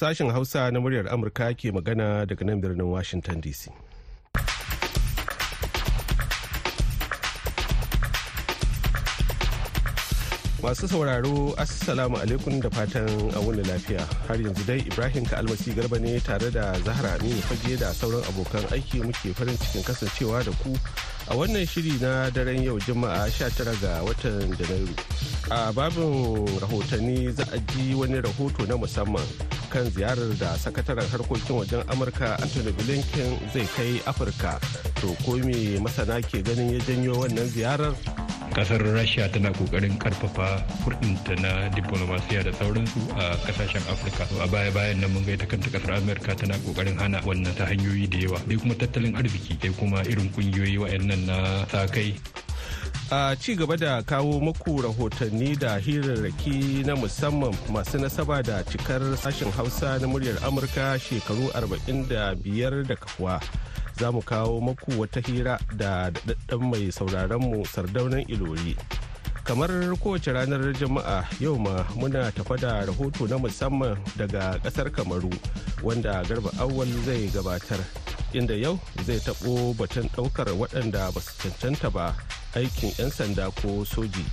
Sashen Hausa na muryar Amurka ke magana daga nan birnin Washington DC. Masu sauraro Assalamu alaikum da fatan a wuni lafiya. Har yanzu dai Ibrahim Kalmasi Garba ne tare da Zahra Aminu Fage da sauran abokan aiki muke farin cikin kasancewa da ku a wannan shiri na daren yau Juma'a 19 ga watan Janairu. A babin rahotanni za a ji wani rahoto na musamman kan ziyarar da sakataren harkokin wajen Amurka Anthony Blinken zai kai Afirka. To ko me masana ke ganin ya janyo wannan ziyarar? Ƙasar rasha tana ƙoƙarin ƙarfafa kudinta na diplomasiya da sauransu a ƙasashen afirka. A baya bayan nan mun ga ita kanta ƙasar amerika tana ƙoƙarin hana wannan ta hanyoyi da yawa sai kuma tattalin arziki sai kuma irin kungiyoyi wa'annan na sa kai. A ci gaba da kawo muku rahotanni da hirarraki na musamman masu nasaba da cikar sashen hausa na muryar amurka shekaru 45 da kafuwa. Za mu kawo maku wata hira da daɗaɗɗen mai sauraronmu sardaunan ilori. Kamar kowace ranar jama'a yau ma muna tafa da rahoto na musamman daga ƙasar kamaru wanda garba awwal zai gabatar inda yau zai taɓo batun ɗaukar waɗanda ba su cancanta ba aikin 'yan sanda ko soji.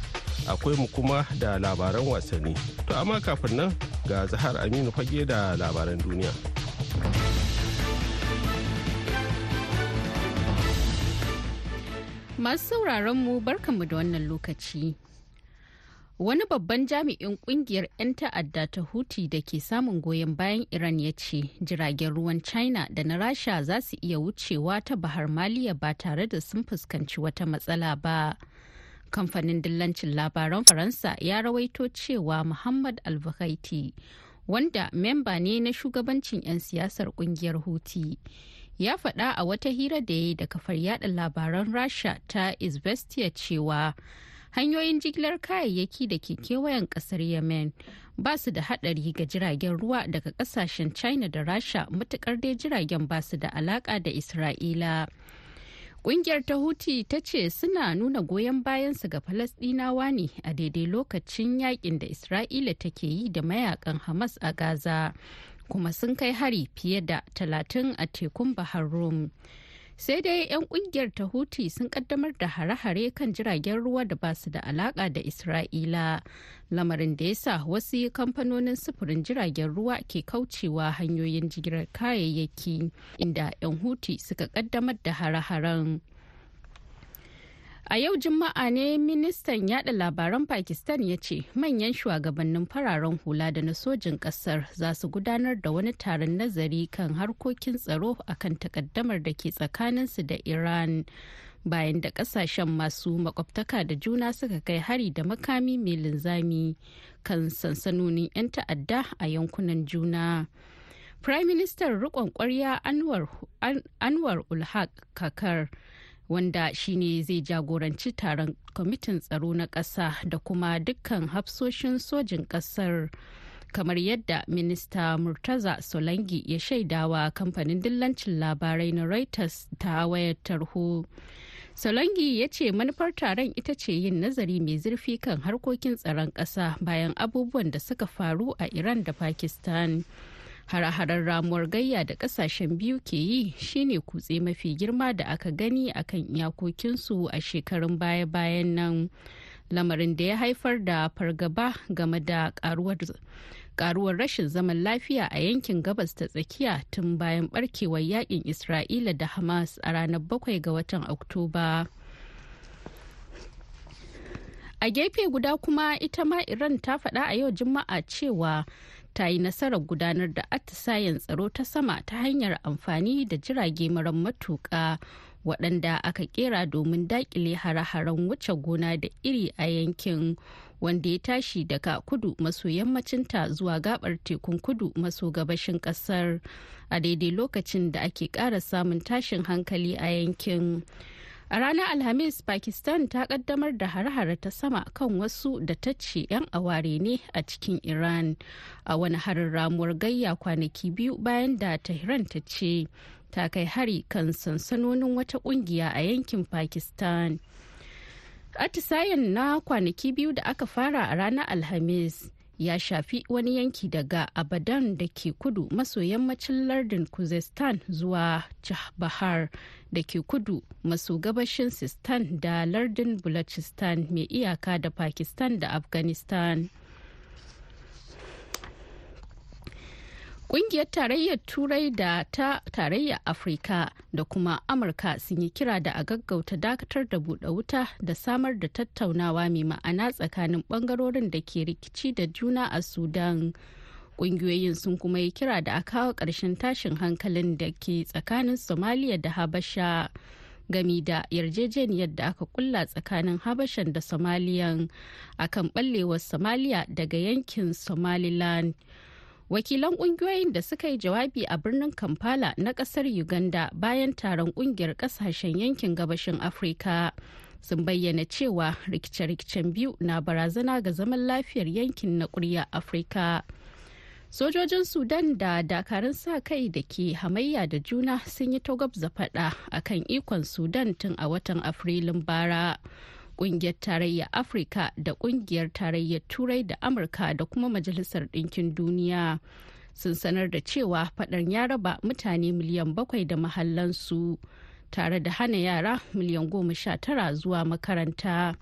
Akwai mu kuma da labaran wasanni. To amma kafin nan ga zahar aminu fage da labaran duniya. Masu sauraron mu barkanmu da wannan lokaci. Wani babban jami'in ƙungiyar 'yan ta'adda ta Huti da ke samun goyon bayan Iran ya ce jiragen ruwan China da na Rasha za su iya wucewa ta Bahar Maliya ba tare da sun fuskanci wata matsala ba. Kamfanin dillancin labaran Faransa ya rawaito cewa Muhammad al wanda memba ne na shugabancin 'yan siyasar ƙungiyar Huti. Ya faɗa a wata hira da ya yi da kafar yada labaran rasha ta izvestia cewa hanyoyin jigilar kayayyaki da ke kewayen ƙasar yemen ba su da haɗari ga jiragen ruwa daga ƙasashen china da rasha matuƙar dai jiragen ba su da alaƙa da isra'ila Ƙungiyar ta Huti ta ce suna nuna goyon bayansu ga Falasɗinawa ne a daidai lokacin yaƙin da Isra'ila take yi da mayaƙan Hamas a Gaza. Kuma sun kai hari fiye da talatin a tekun bahar rum. Sai dai 'yan ƙungiyar ta huti sun kaddamar da hare-hare kan jiragen ruwa da ba su da alaka da isra'ila lamarin da ya sa wasu kamfanonin sufurin jiragen ruwa ke kaucewa hanyoyin jigilar kayayyaki inda 'yan huti suka kaddamar da hare-haren. A yau Juma'a ne ministan yada labaran Pakistan ya ce manyan shugabannin fararen hula da na sojin ƙasar za su gudanar da wani taron nazari kan harkokin tsaro akan takaddamar da ke tsakaninsu da Iran. Bayan da ƙasashen masu makwabtaka da juna suka kai hari da makami mai linzami kan sansanonin 'yan ta'adda a yankunan juna. Prime Minister riƙon ƙwarya Anwar Ulhaq Kakar. Wanda shine zai jagoranci taron kwamitin tsaro na ƙasa da kuma dukkan hafsoshin sojin ƙasar kamar yadda minista murtaza solangi ya shaidawa kamfanin dillancin labarai na reuters ta wayar tarho. Solangi ya ce manufar taron ita ce yin nazari mai zurfi kan harkokin tsaron ƙasa bayan abubuwan da suka faru a iran da pakistan. Hare-haren ramuwar gayya da ƙasashen biyu ke yi shine kutse mafi girma da aka gani akan iyakokinsu a shekarun baya-bayan nan. Lamarin da ya haifar da fargaba game da karuwar rashin zaman lafiya a yankin gabas ta tsakiya tun bayan barkewar yaƙin isra'ila da hamas a ranar 7 ga watan oktoba. A gefe guda kuma ita ma iran ta faɗa a yau juma'a cewa ta yi nasarar gudanar da atisayen tsaro ta sama ta hanyar amfani da jirage mara matuƙa waɗanda aka kera domin daƙile hare-haren wuce gona da iri a yankin wanda ya tashi daga kudu maso yammacinta zuwa gabar tekun kudu maso gabashin ƙasar a daidai lokacin da ake ƙara samun tashin hankali a yankin. A ranar Alhamis, Pakistan ta kaddamar da hare-hare ta sama kan wasu da ta ce 'yan aware ne a cikin Iran a wani harin ramuwar gayya kwanaki biyu bayan da Tehran ta ce ta kai hari kan sansanonin wata ƙungiya a yankin Pakistan. Atisayen na kwanaki biyu da aka fara a ranar Alhamis ya shafi wani yanki daga abadan da ke kudu maso yammacin lardin kuzestan zuwa bahar da ke kudu maso gabashin sistan da lardin balochistan mai iyaka da pakistan da afghanistan. Ƙungiyar Tarayyar Turai da ta Tarayyar Afirka da kuma Amurka sun yi kira da a gaggauta dakatar da buɗe wuta da samar da tattaunawa mai ma'ana tsakanin ɓangarorin da ke rikici da juna a Sudan. Ƙungiyoyin sun kuma yi kira da a kawo ƙarshen tashin hankalin da ke tsakanin Somaliya da Habasha. gami da yarjejeniyar da aka kulla tsakanin habashan da somaliyan akan ɓallewar somaliya daga yankin somaliland wakilan ƙungiyoyin da suka yi jawabi a birnin kampala na ƙasar uganda bayan taron ƙungiyar ƙasashen yankin gabashin afirka sun bayyana cewa rikice-rikicen biyu na barazana ga zaman lafiyar yankin na kurya afirka sojojin sudan da dakarun sa kai da ke hamayya da juna sun yi togabza fada akan ikon sudan tun a watan afrilun bara. Ƙungiyar tarayyar afirka da ƙungiyar tarayyar turai da amurka da kuma majalisar ɗinkin duniya sun sanar da cewa faɗan ya raba mutane miliyan bakwai da mahallansu tare da hana yara miliyan goma sha tara zuwa makaranta.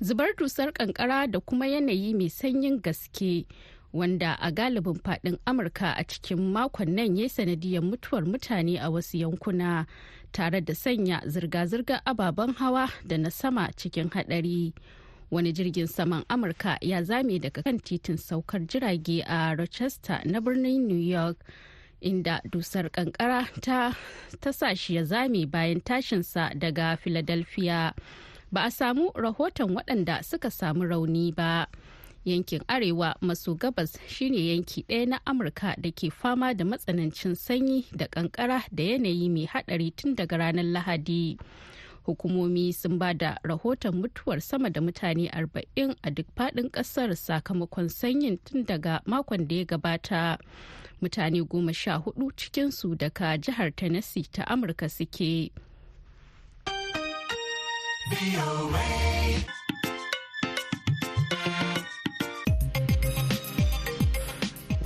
Zubar dusar kankara da kuma yanayi mai sanyin gaske wanda a galibin faɗin amurka a cikin makon nan ya sanadiyar mutuwar mutane a wasu yankuna tare da sanya zirga-zirgar ababen hawa da na sama cikin hadari wani jirgin saman amurka ya zame daga kan titin saukar jirage a rochester na birnin new york inda dusar kankara ta, ta sa shi ya zame bayan tashinsa daga philadelphia ba a samu rahoton waɗanda suka samu rauni ba. Yankin arewa maso gabas shine yanki ɗaya na amurka da ke fama da matsanancin sanyi da kankara da yanayi mai haɗari tun daga ranar lahadi hukumomi sun ba da rahoton mutuwar sama da mutane 40 a duk faɗin ƙasar sakamakon sanyin tun daga makon da ya gabata mutane goma sha huɗu cikinsu daga jihar tennessee ta amurka suke.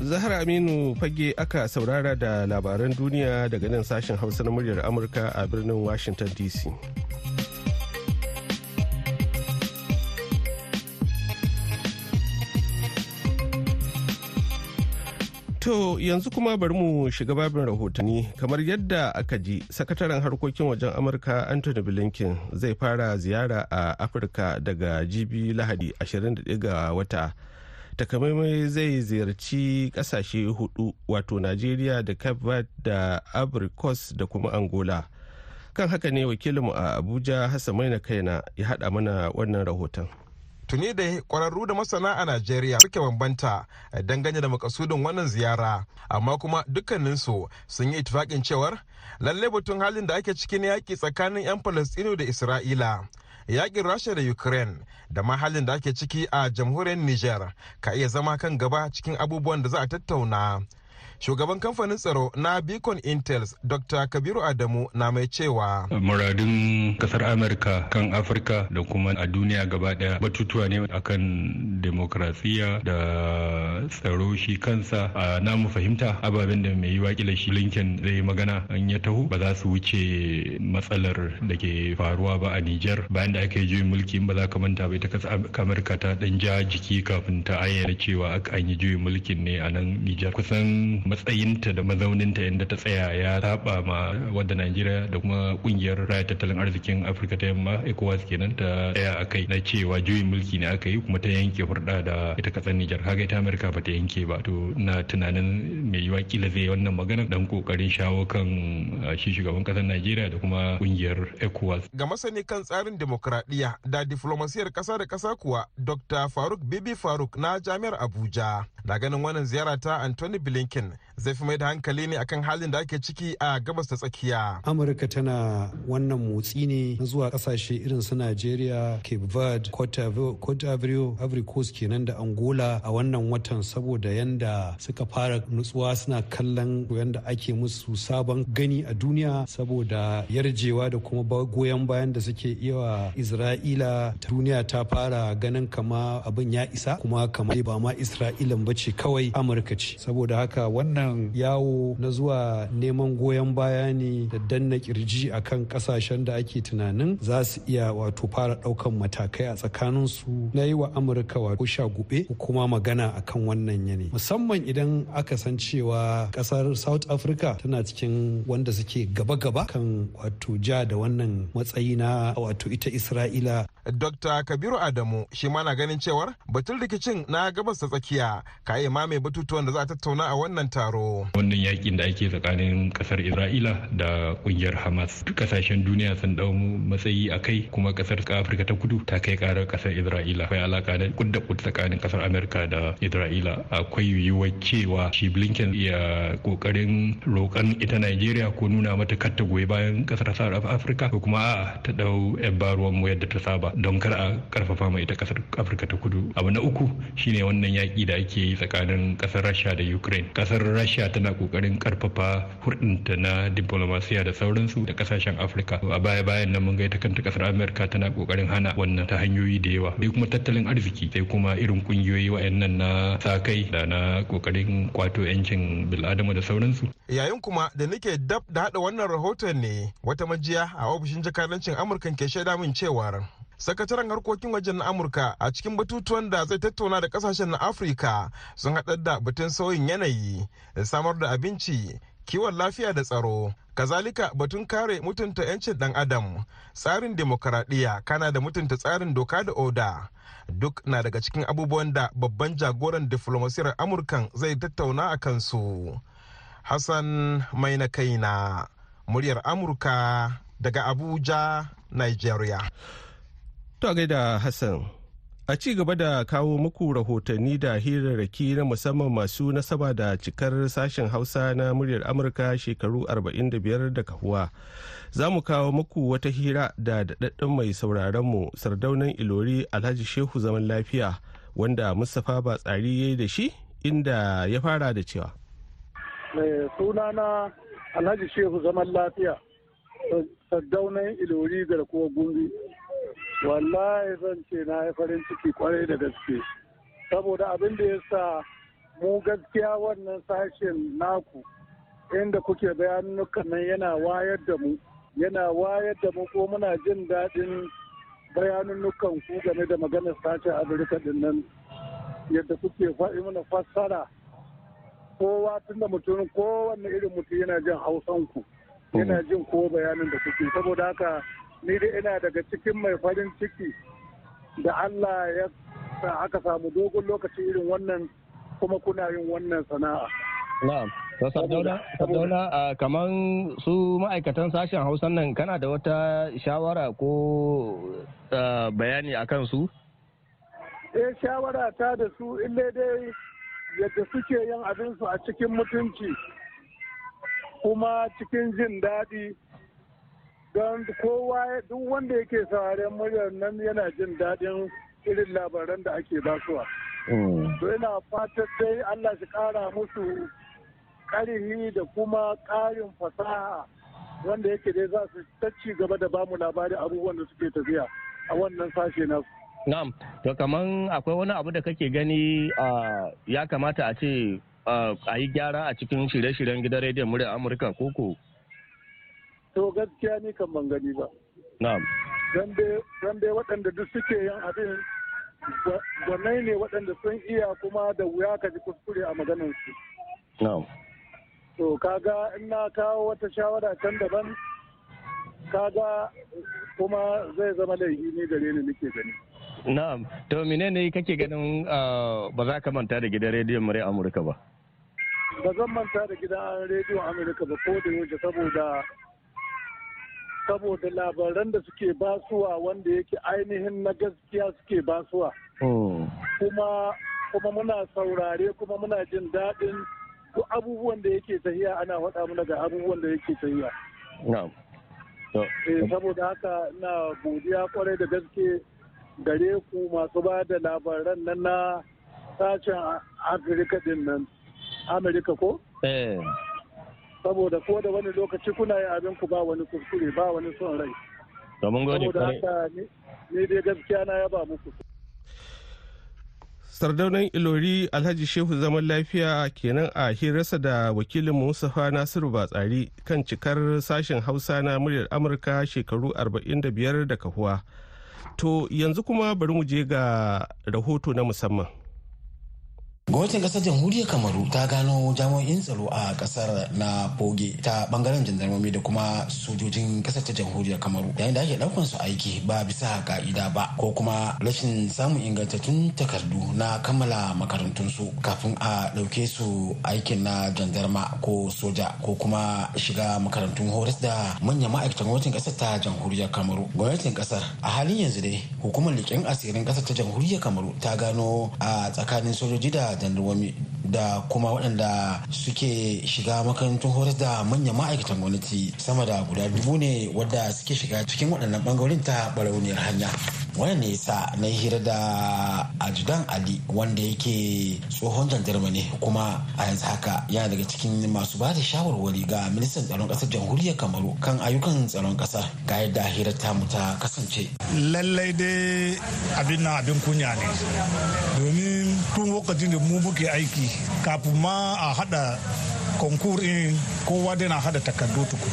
Zahar Aminu fage aka saurara da labaran duniya daga nan sashen Hausa na muryar Amurka a birnin Washington DC. To yanzu kuma bari mu shiga babin rahotanni kamar yadda aka ji sakataren harkokin wajen Amurka Anthony Blinken zai fara ziyara a Afirka daga jibi Lahadi 21 ga wata. Takamaimai zai ziyarci ƙasashe huɗu wato najeriya da cape verde da abricos da kuma angola. Kan haka ne wakilinmu a abuja hassan maina kaina ya hada mana wannan rahoton. Tuni da kwararru da masana a najeriya suke bambanta dangane da makasudin wannan ziyara. Amma kuma dukkaninsu sun yi itifakin cewar lalle batun halin da ake cikin yaƙi tsakanin 'yan falastinu da isra'ila yaƙin rasha da ukraine da mahalin da ake ciki a jamhuriyar niger ka iya zama kan gaba cikin abubuwan da za a tattauna. Shugaban kamfanin tsaro na beacon intels dr. Kabiru adamu na mai cewa muradun ƙasar amurka kan afirka da kuma a duniya gaba ɗaya batutuwa ne akan demokrasiya da tsaro shi kansa. A namu fahimta ababen da mai yi wakila shi lincoln zai magana an ya taho ba za su wuce matsalar da ke faruwa ba a niger bayan da aka yi juyin mulki ba za ka manta bai ta ƙasar amurka ta dan ja jiki kafin ta ayyana cewa an yi juyin mulkin ne a nan niger kusan matsayinta da mazauninta inda ta tsaya ya saba ma wadda Najeriya da kuma ƙungiyar raya tattalin arzikin Afirka ta yamma ECOWAS kenan ta tsaya a kai na cewa juyin mulki ne aka yi kuma ta yanke hurɗa da ita ƙasar Nijar kaga ita Amurka ba ta yanke ba to na tunanin mai yiwa kila zai wannan magana dan ƙoƙarin shawo kan shi shugaban ƙasar Najeriya da kuma ƙungiyar ECOWAS. Ga masani kan tsarin demokradiyya da diflomasiyar kasa da kasa kuwa Dr. Faruk Bibi Faruk na Jami'ar Abuja na ganin wannan ziyara ta Anthony Blinken zai fi mai da hankali ne akan halin da ake ciki a gabas ta tsakiya. Amurka tana wannan motsi ne na zuwa ƙasashe irin su Najeriya, Cape Verde, Cote d'Ivoire, Ivory Coast kenan da Angola a wannan watan saboda yanda suka fara nutsuwa suna kallon yanda ake musu sabon gani a duniya saboda yarjewa da kuma goyon bayan da suke iya Isra'ila duniya ta fara ganin kama abin ya isa kuma kama ba ma Isra'ilan ba ce kawai Amurka ce saboda haka wannan yawo na zuwa neman goyon baya ne da danna ƙirji akan ƙasashen da ake tunanin za su iya wato fara ɗaukan matakai a tsakaninsu na yi wa Amurka wato shagube kuma magana akan wannan yane musamman idan aka san cewa ƙasar South Africa tana cikin wanda suke gaba-gaba kan wato ja da wannan matsayi na wato ita Isra'ila. Dr. Kabiru Adamu shi ma na ganin cewar batun rikicin na gabas ta tsakiya ka yi mame batutuwan da za a tattauna a wannan taro. Wannan yaƙin da ake tsakanin ƙasar Isra'ila da ƙungiyar Hamas ƙasashen duniya sun ɗau matsayi a kai kuma ƙasar Afirka ta kudu ta kai karar ƙasar Isra'ila. Akwai alaka da kudda kud tsakanin ƙasar Amerika da Isra'ila. Akwai yiwuwar cewa shi Blinken ya ƙoƙarin roƙan ita Najeriya ko nuna mata kar ta goyi bayan ƙasar Africa ko kuma a'a ta ɗau yan mu yadda ta saba don kar a ƙarfafa mai ita ƙasar Afirka ta kudu. Abu na uku shine wannan yaki da ake yi tsakanin ƙasar Rasha da Ukraine. Kasar Rasha tana ƙoƙarin ƙarfafa hurdinta na diplomasiya da sauransu da ƙasashen Afirka. A baya bayan nan mun ga ita kanta ƙasar Amerika tana ƙoƙarin hana wannan ta hanyoyi da yawa. Dai kuma tattalin arziki sai kuma irin kungiyoyi wayannan na sa kai da na ƙoƙarin kwato yancin bil'adama da sauransu. Yayin kuma da nake dab da hada wannan rahoton ne wata majiya a ofishin jakadancin Amurkan ke shaida min cewar sakataren harkokin wajen na amurka a cikin batutuwan da zai tattauna da ƙasashen na afirka sun haɗar da batun sauyin yanayi da samar da abinci kiwon lafiya da tsaro. Kazalika batun kare mutunta 'yancin ɗan adam tsarin demokaradiyya kana da mutunta tsarin doka da oda. Duk na daga cikin abubuwan da babban jagoran diflomasiyar amurkan zai tattauna a kansu. Hassan mai na muryar amurka daga abuja nigeria. To gaida Hassan. A ci gaba da kawo muku rahotanni da hirarraki na musamman masu nasaba da cikar sashen Hausa na muryar Amurka shekaru 45 da kahuwa. Za mu kawo muku wata hira da daɗaɗɗen mai sauraronmu sardaunan Ilori Alhaji Shehu zaman lafiya wanda Mustapha ba tsari ya yi da shi inda ya fara da cewa. Sunana Alhaji Shehu zaman lafiya sardaunan Ilori garkuwar gumbi. Wallahi zan ce na yi farin ciki ƙwarai da gaske. Saboda abin da ya sa mu gaskiya wannan sashen naku inda kuke bayanukan nan yana wayar da mu yana wayar da mu ko muna jin daɗin bayanunukan ku game da maganar sashen afirka ɗin nan. Yadda kuke faɗi mana fassara kowa tun da mutum kowanne irin mutum yana jin hausanku yana jin ko bayanin da kuke. Saboda haka ni dai ina daga cikin mai farin ciki da Allah ya sa aka samu dogon lokaci irin wannan kuma kuna yin wannan sana'a. Na'am. Sardauna kamar su ma'aikatan sashen Hausan nan kana da wata shawara ko bayani a kan su? Eh shawara ta da su ille dai yadda suke yin abinsu a cikin mutunci kuma cikin jin daɗi don kowa duk wanda yake sauraren muryar nan yana jin daɗin irin labaran da ake basuwa. To ina fatan dai Allah shi ƙara musu ƙarihi da kuma ƙarin fasaha wanda yake dai za su ta ci gaba da ba mu labari abubuwan da suke tafiya a wannan sashe nasu. Na'am, to kaman akwai wani abu da kake gani ya kamata a ce a yi gyara a cikin shirye-shiryen gidan rediyon muryar Amurka koko? To gaskiya ni kan ban gani ba. Na'am. Dan dai waɗanda duk suke yin abin gwanai ne waɗanda sun iya kuma da wuya ka ji kuskure a maganar su. Na'am. To kaga in na kawo wata shawara can daban kaga kuma zai zama laifi ne gare ni nake gani. Na'am. To menene kake ganin ba za ka manta da gidan rediyon murya Amurka ba? Ba zan manta da gidan rediyon Amurka ba ko da yaushe saboda saboda labaran da suke basuwa wanda yake ainihin na gaskiya suke basuwa. Kuma kuma muna saurare kuma muna jin daɗin duk abubuwan da yake tahiya ana faɗa mana ga abubuwan da yake tahiya. saboda haka na godiya ƙwarai da gaske gare ku masu ba da labaran nan na sashen afirka ɗin nan amerika ko? Saboda ko da wani lokaci kuna yi abin ku ba wani kuskure ba wani son rai. Saboda haka ne dai gaskiya na yaba muku. Sardaunan ilori alhaji shehu zaman lafiya kenan a hirarsa da wakilin Mustapha nasiru batsari kan cikar sashen hausa na muryar amurka shekaru 45 da kahuwa. To yanzu kuma bari mu je ga rahoto na musamman. Gwamnatin ƙasar jamhuriyar kamaru ta gano jami'in tsaro a ƙasar na boge ta ɓangaren jandarmomi da kuma sojojin ƙasar ta jamhuriyar kamaru. Yayin da ake ɗaukan su aiki ba bisa ka'ida ba ko kuma rashin samun ingantattun takardu na kammala makarantun su kafin a ɗauke su aikin na jandarma ko soja ko kuma shiga makarantun horas da manyan ma'aikatan gwamnatin ƙasar ta jamhuriyar kamaru. Gwamnatin ƙasar a halin yanzu dai hukumar leƙen asirin ƙasar ta jamhuriyar kamaru ta gano a tsakanin sojoji da jandarmomi da kuma waɗanda suke shiga makarantun horar da manyan ma'aikatan gwamnati sama da guda dubu ne wadda suke shiga cikin waɗannan ɓangarorin ta barauniyar hanya. Wannan ne yasa na hira da ajudan ali wanda yake tsohon jandarma ne kuma a yanzu haka yana daga cikin masu ba da shawarwari ga ministan tsaron ƙasar jamhuriyar kamaru kan ayyukan tsaron ƙasa ga yadda hirar tamu ta kasance. Lallai dai abin na abin kunya ne. Domin tun lokacin da mu muke aiki kafin ma a hada konkur in kowa dai na hada takardu tuku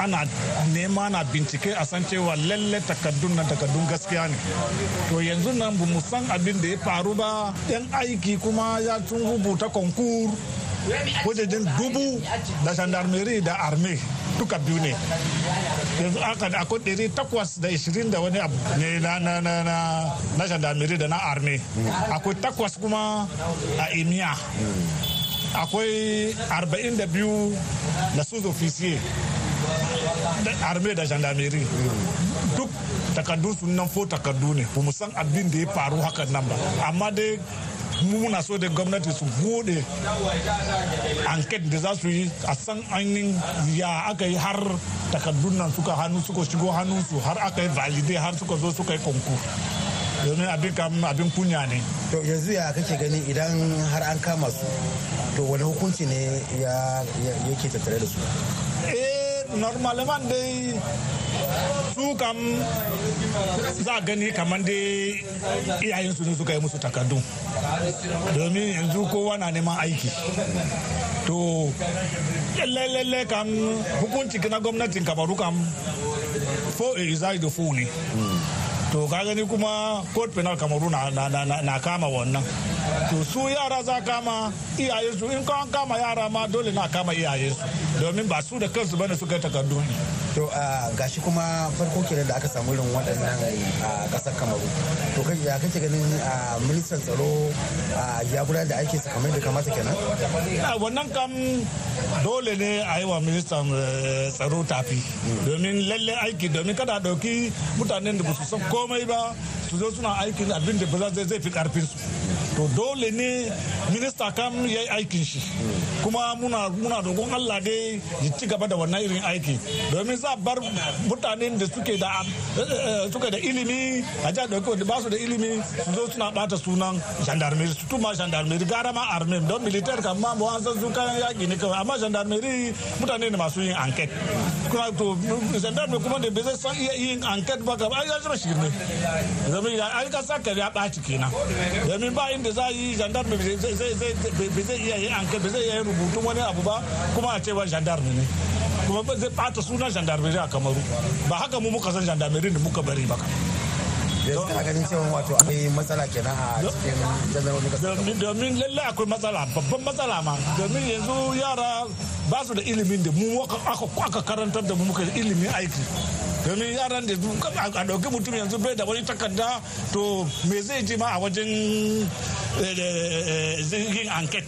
ana nema na bincike a san cewa lalle takardun nan takardun gaskiya ne. To yanzu nan ba mu san abin da ya faru ba. Yan aiki kuma ya tun rubuta konkur wajejen dubu da gendarmerie da arme duka biyu ne. Yanzu aka da akwai ɗari takwas da ishirin da wani abu ne na na na na na gendarmerie da na arme akwai takwas kuma a emiya akwai arba'in da biyu na sous officier arme da gendarmerie. Duk takardu sun nan fo takardu ne. Ba mu san abin da ya faru hakan nan ba. Amma dai muna so da gwamnati su buɗe anket da za su yi a san ainihin ya aka yi har takardun nan suka hannu suka shigo hannunsu har aka yi valide har suka zo suka yi konkur domin abin abin kunya ne. To yanzu ya kake gani idan har an kama su to wani hukunci ne ya yake tattare da su? Eh normalement dai su kam za gani kamar dai iyayensu ne suka yi musu takardu. Domin yanzu kowa na neman aiki. To lalle kam hukunci na gwamnatin kamaru kam fo e izai da fo ne. To ka gani kuma court penal kamaru na, kama wannan. To su yara za kama iyaye su in kan kama yara ma dole na kama iyaye su domin ba su da kansu ba ne suka takardu to a gashi kuma farko kenan da aka samu irin waɗannan a ƙasar kamaru. To kai ya kake ganin a ministan tsaro ya gudanar da aiki kamar da kamata kenan? Wannan kam dole ne a yi wa ministan tsaro tafi. Domin lalle aiki domin kada a ɗauki mutanen da ba su san komai ba su zo suna aikin abin da ba zai fi ƙarfin su. To dole ne minista kam ya yi aikin shi. Kuma muna muna dogon Allah dai ya ci gaba da wannan irin aiki. Domin za bar mutanen da suke da suke da ilimi a jihar ɗauki wanda ba su da ilimi su zo suna bata sunan gendarmerie. Su tuma gendarmerie gara ma arme don militar kan ma an san su kayan yaki ne kawai. Amma gendarmerie mutane ne masu yin enquete kuma to gendarmerie kuma da bai san iya yin enquete ba kamar ya zama shirme. Domin ya an ka saka ya ɓaci kenan. Domin ba inda za a yi gendarme bai zai iya yin enquete bai zai iya yin rubutun wani abu ba kuma a cewa gendarme ne. Kuma zai ɓata sunan gendarmerie a kamaru. Ba haka mu muka san gendarmerie da muka bari ba. Kana ganin cewa wato akwai matsala kenan a cikin jandarmomi ƙasar domin lallai akwai matsala babban matsala ma. Domin yanzu yara ba su da ilimin da mu aka karantar da mu muka ilimin aiki. Domin yaran da a ɗauki mutum yanzu bai da wani takarda to me zai ji ma a wajen yin anket?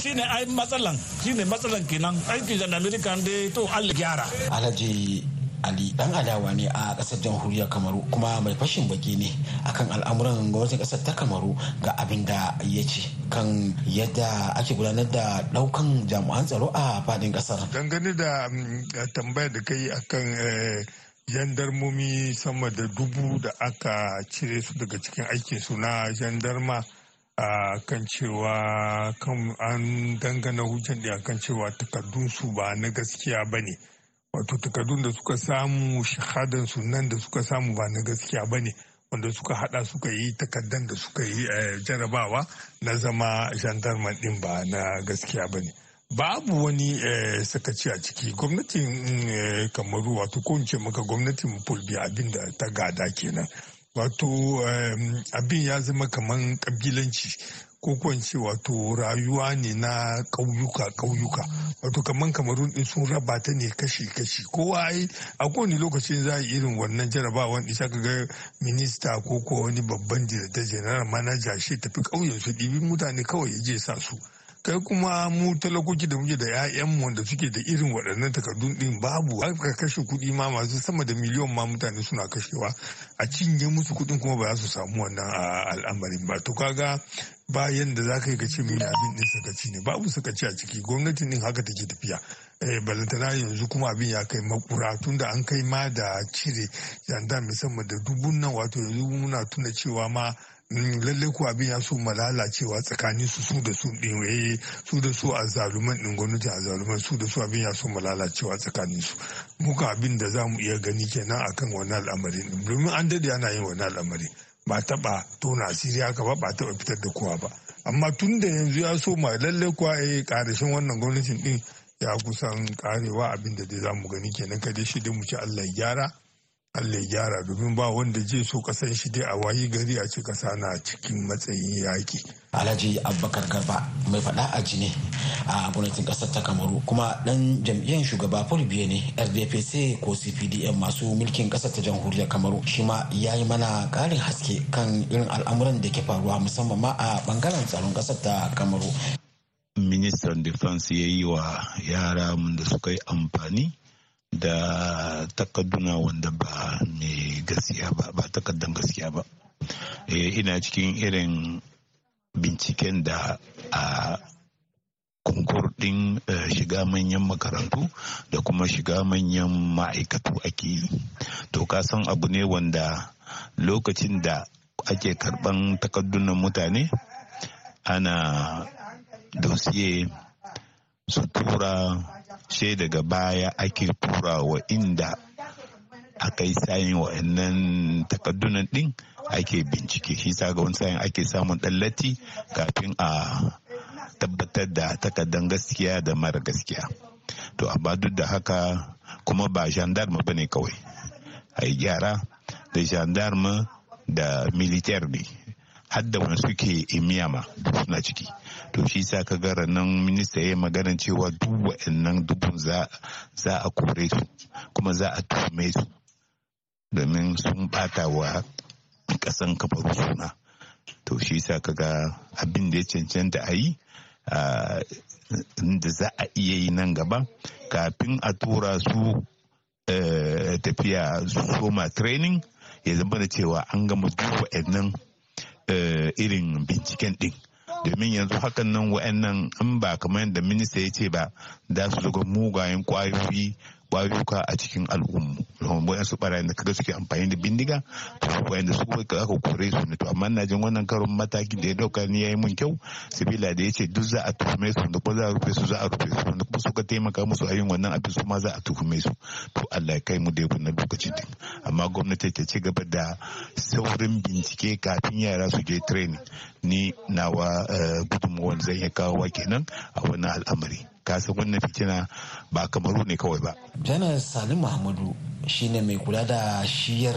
Shine ai matsalan shine matsalan kenan. Aikin jandarmeri kan dai to Allah gyara. Alhaji ali dan adawa ne a ƙasar jamhuriyar kamaru kuma mai fashin baki ne akan al'amuran gwamnatin ƙasar ta kamaru ga abin da ya ce kan yadda ake gudanar da ɗaukan jami'an tsaro a faɗin ƙasar dangane da tambayar da kai akan jandarmomi sama da dubu da aka cire su daga cikin aikin su na jandarma a kan cewa kan an dangana hujjan da kan cewa takardun su ba na gaskiya ba ne. Wato takardun da suka samu shahadan su nan da suka samu ba na gaskiya ba ne. Wanda suka hada suka yi takardan da suka yi jarabawa na zama gendarman din ba na gaskiya ba ne. Babu wani sakaci a ciki. Gwamnatin kamaru wato ko ce maka gwamnatin fulbi abin da ta gada kenan. Wato abin ya zama kaman kabilanci ko kwance wato rayuwa ne na ƙauyuka ƙauyuka. Wato kaman kamarun din sun raba ta ne kashi-kashi kowa ai a kowane lokacin za a irin wannan jarabawan isa ka ga minista ko ko wani babban director general manager shi tafi ƙauyen su ɗibi mutane kawai ya je sa su. Kai kuma mu talakoki da muke da 'ya'yanmu wanda suke da irin waɗannan takardun ɗin babu. Aka kashe kuɗi ma masu sama da miliyon ma mutane suna kashewa. A cinye musu kuɗin kuma ba za su samu wannan al'amarin ba. To kaga bayan da za ka yi ka ce mai abin ɗin sakaci ne. Babu sakaci a ciki. Gwamnatin ɗin haka take tafiya. Balantana yanzu kuma abin ya kai makura tun da an kai ma da cire yanda musamman da dubun nan. Wato yanzu muna tuna cewa ma lallai ko abin ya so ma lalacewa tsakanin su su da su din waye su da su a zaluman din gwamnati a zaluman su da su abin ya so ma lalacewa tsakanin su. Muka abin da za mu iya gani kenan akan wani al'amari domin an daɗe ana yin wani al'amari ba taba tona asiri haka ba ba taba fitar da kowa ba. Amma tun da yanzu ya so ma lallai kuwa ya karashin wannan gwamnatin din ya kusan karewa abin da dai za mu gani kenan. Kadai shi dai mu ci Allah ya gyara. Allah ya gyara domin ba wanda zai so kasan shi dai a wayi gari a ce kasa na cikin matsayin yaki. Alhaji Abubakar Garba mai faɗa a jini a gwamnatin ƙasar ta Kamaru kuma ɗan jam'iyyar shugaba Paul Biya ne RDPC ko CPDM masu mulkin ƙasar ta jamhuriyar Kamaru shi ma ya yi mana ƙarin haske kan irin al'amuran da ke faruwa musamman ma a ɓangaren tsaron ƙasar ta Kamaru. Ministan Defense ya yi wa yara da suka yi amfani da takadduna wanda ba mai gaskiya ba ba takaddan gaskiya ba. Ina cikin irin binciken da a konkur din shiga manyan makarantu da kuma shiga manyan ma'aikatu ake yi. To ka san abu ne wanda lokacin da ake karɓan takaddunan mutane ana dosiye su tura sai daga baya ake tura wa inda aka yi sayin wa'annan takaddunan din ake bincike. Shi sa ga wani sayin ake samun ɗallati kafin a tabbatar da takaddan gaskiya da mara gaskiya. To amma duk da haka kuma ba gendarme ba ne kawai. A yi gyara da gendarme da militaire ne. Hadda wani suke imiyama suna ciki. To shi sa ka gara nan minista ya magana cewa duk wa'annan dubun za a kore su kuma za a tuhume su domin sun bata wa kasan kafaru suna. To shi sa ka ga abin da ya cancanta a yi da za a iya yi nan gaba kafin a tura su tafiya soma training ya zama da cewa an gama duk wa'annan irin binciken din domin yanzu hakan nan wa'annan in ba kamar yadda minista ya ce ba za su zuga mugayen ƙwayoyi kwayoyuka a cikin al'ummu. Wayan su barayin da kaga suke amfani da bindiga to wayan da su aka kore su ne. To amma na jin wannan karon mataki da ya ɗauka ni yayi mun kyau sabila da ya ce duk za a tuhume su da kuma za a rufe su za a rufe su da kuma suka taimaka musu a yin wannan abin su ma za a tuhume su. To Allah ya kai mu da wannan lokacin din. Amma gwamnati ta ci gaba da saurin bincike kafin yara su je training. Ni nawa gudunmawar zai iya kawo kenan a wannan al'amari. Kasan wannan fitina ba kamaru ne kawai ba. janar salim muhammadu shine mai kula da shiyar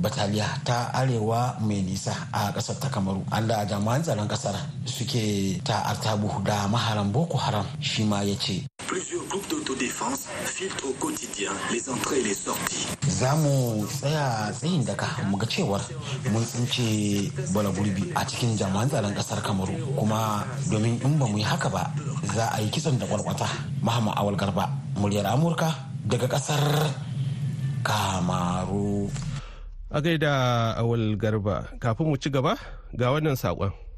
bataliya ta arewa mai nisa a ƙasar ta kamaru an da jami'an tsaron ƙasar suke ta artabu da maharan boko haram shi ma ya ce D'autodéfense filtrent au quotidien les entrées et les sorties. za mu tsaya tsayin daka mu ga cewar mun tsince bala gurbi a cikin jami'an tsaron ƙasar kamaru kuma domin in ba mu yi haka ba za a yi kitson da kwarkwata muhammad awal garba muryar amurka daga ƙasar kamaru a gaida awal garba kafin mu ci gaba ga wannan saƙon.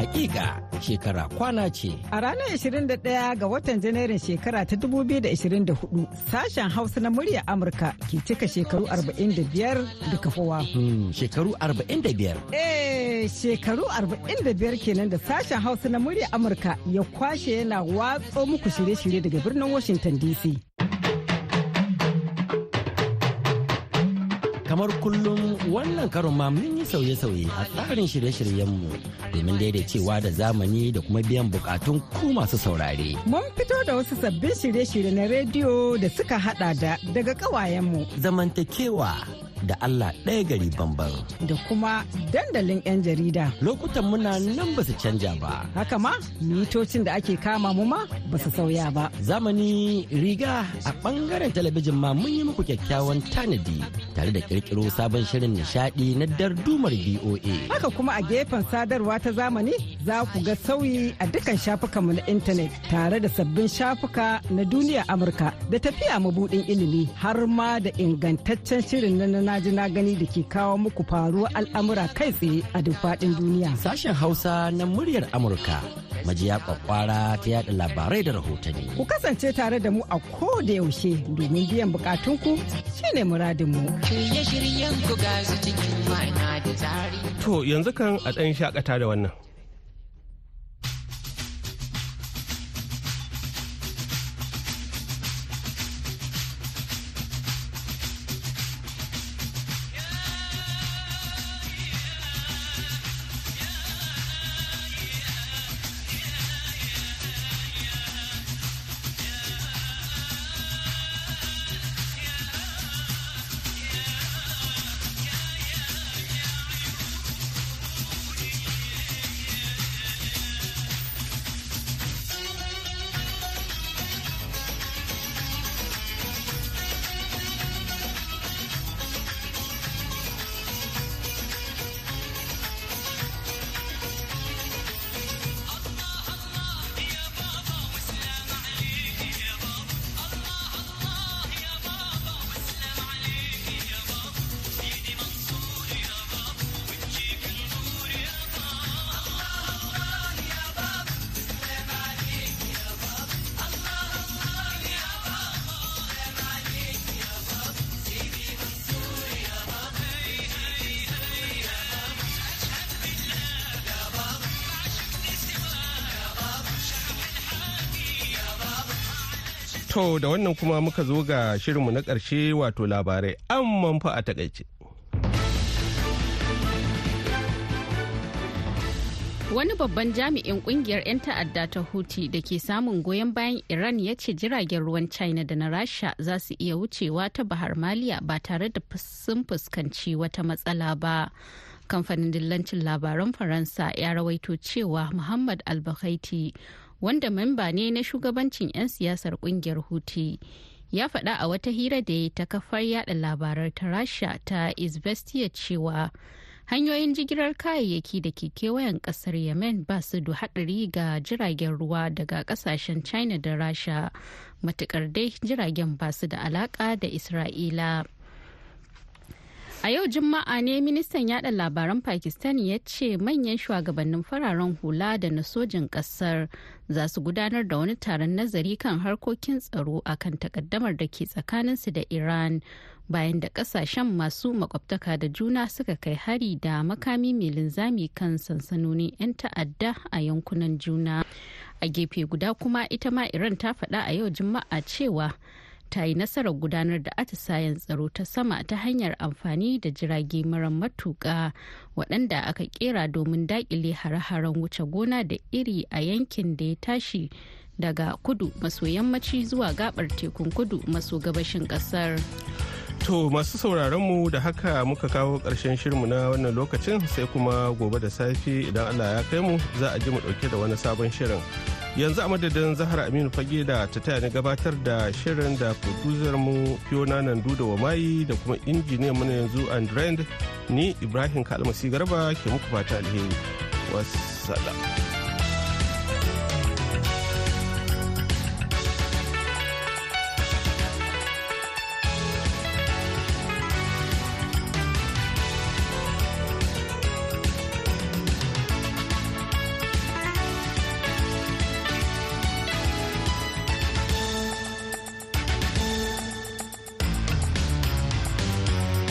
Hakika shekara kwana ce. A ranar 21 ga watan Janairun shekara ta 2024 sashen Hausa na murya Amurka ke cika shekaru 45 da kafowa. Hmm, shekaru 45? Eh, shekaru 45 kenan da sashen Hausa na murya Amurka ya kwashe yana watso muku shirye-shirye daga birnin Washington DC. Kamar kullum wannan karon ma mun yi sauye-sauye a tsarin shirye-shiryenmu domin daidaicewa da zamani da kuma biyan bukatun ku masu saurare. Mun fito da wasu sabbin shirye-shirye na rediyo da suka hada da daga kawayenmu. Zamantakewa da Allah ɗaya gari bamban. Da kuma dandalin 'yan jarida. Lokutan muna nan ba su canja ba. Haka ma, mitocin da ake kama mu ma ba su sauya ba. Zamani riga a ɓangaren talabijin ma mun yi muku kyakkyawan tanadi tare da ƙirƙiro sabon shirin nishaɗi na dardumar BOA. Haka kuma a gefen sadarwa ta zamani za ku ga sauyi a dukkan shafukanmu na intanet tare da sabbin shafuka na duniya Amurka da tafiya mabuɗin ilimi har ma da ingantaccen shirin na na ji na gani da ke kawo muku faruwar al'amura kai tsaye a duk faɗin duniya. Sashen Hausa na muryar Amurka majiya kwakwara ta yada labarai da rahotanni. Ku kasance tare da mu a ko da yaushe domin biyan bukatunku shine muradinmu. To yanzu kan a ɗan shakata da wannan. To da wannan kuma muka zo ga shirinmu na ƙarshe wato labarai an manfa a taƙaice. Wani babban jami'in ƙungiyar 'yan ta'adda ta Houthi da ke samun goyon bayan Iran ya ce jiragen ruwan China da na Rasha za su iya wucewa ta Bahar Maliya ba tare da sun fuskanci wata matsala ba. Kamfanin dillancin labaran Faransa ya rawaito cewa Muhammad al wanda memba ne na shugabancin 'yan siyasar ƙungiyar Houthi. ya faɗa a wata hira da ya ta kafar yada labarar ta rasha ta izvestia cewa hanyoyin jigilar kayayyaki da ke kewayen ƙasar yemen ba su da haɗari ga jiragen ruwa daga ƙasashen china da rasha matuƙar dai jiragen ba su da alaka da isra'ila a yau juma'a ne ministan yada labaran pakistan ya ce manyan shugabannin fararen hula da na sojin ƙasar za su gudanar da wani taron nazari kan harkokin tsaro akan takaddamar da ke tsakaninsu da iran bayan da ƙasashen masu makwabtaka da juna suka kai hari da makami mai linzami kan sansanonin 'yan ta'adda a yankunan juna. A gefe guda kuma ita ma iran ta faɗa a yau juma'a cewa ta yi nasarar gudanar da atisayen tsaro ta sama ta hanyar amfani da jirage mara matuƙa waɗanda aka kera domin daƙile hare-haren wuce gona da iri a yankin da ya tashi daga kudu maso yammaci zuwa gabar tekun kudu maso gabashin ƙasar. To masu sauraron mu da haka muka kawo ƙarshen shirinmu na wannan lokacin sai kuma gobe da safe idan Allah ya kai mu za a ji mu ɗauke da wani sabon shirin. Yanzu a madadin Zahra Aminu Fage da ta taya ni gabatar da shirin da producer mu Fiona Nandu da Wamayi da kuma injiniyan mu na yanzu Andrend ni ibrahim kalmasi garba ke muku fata alheri. Wassalam.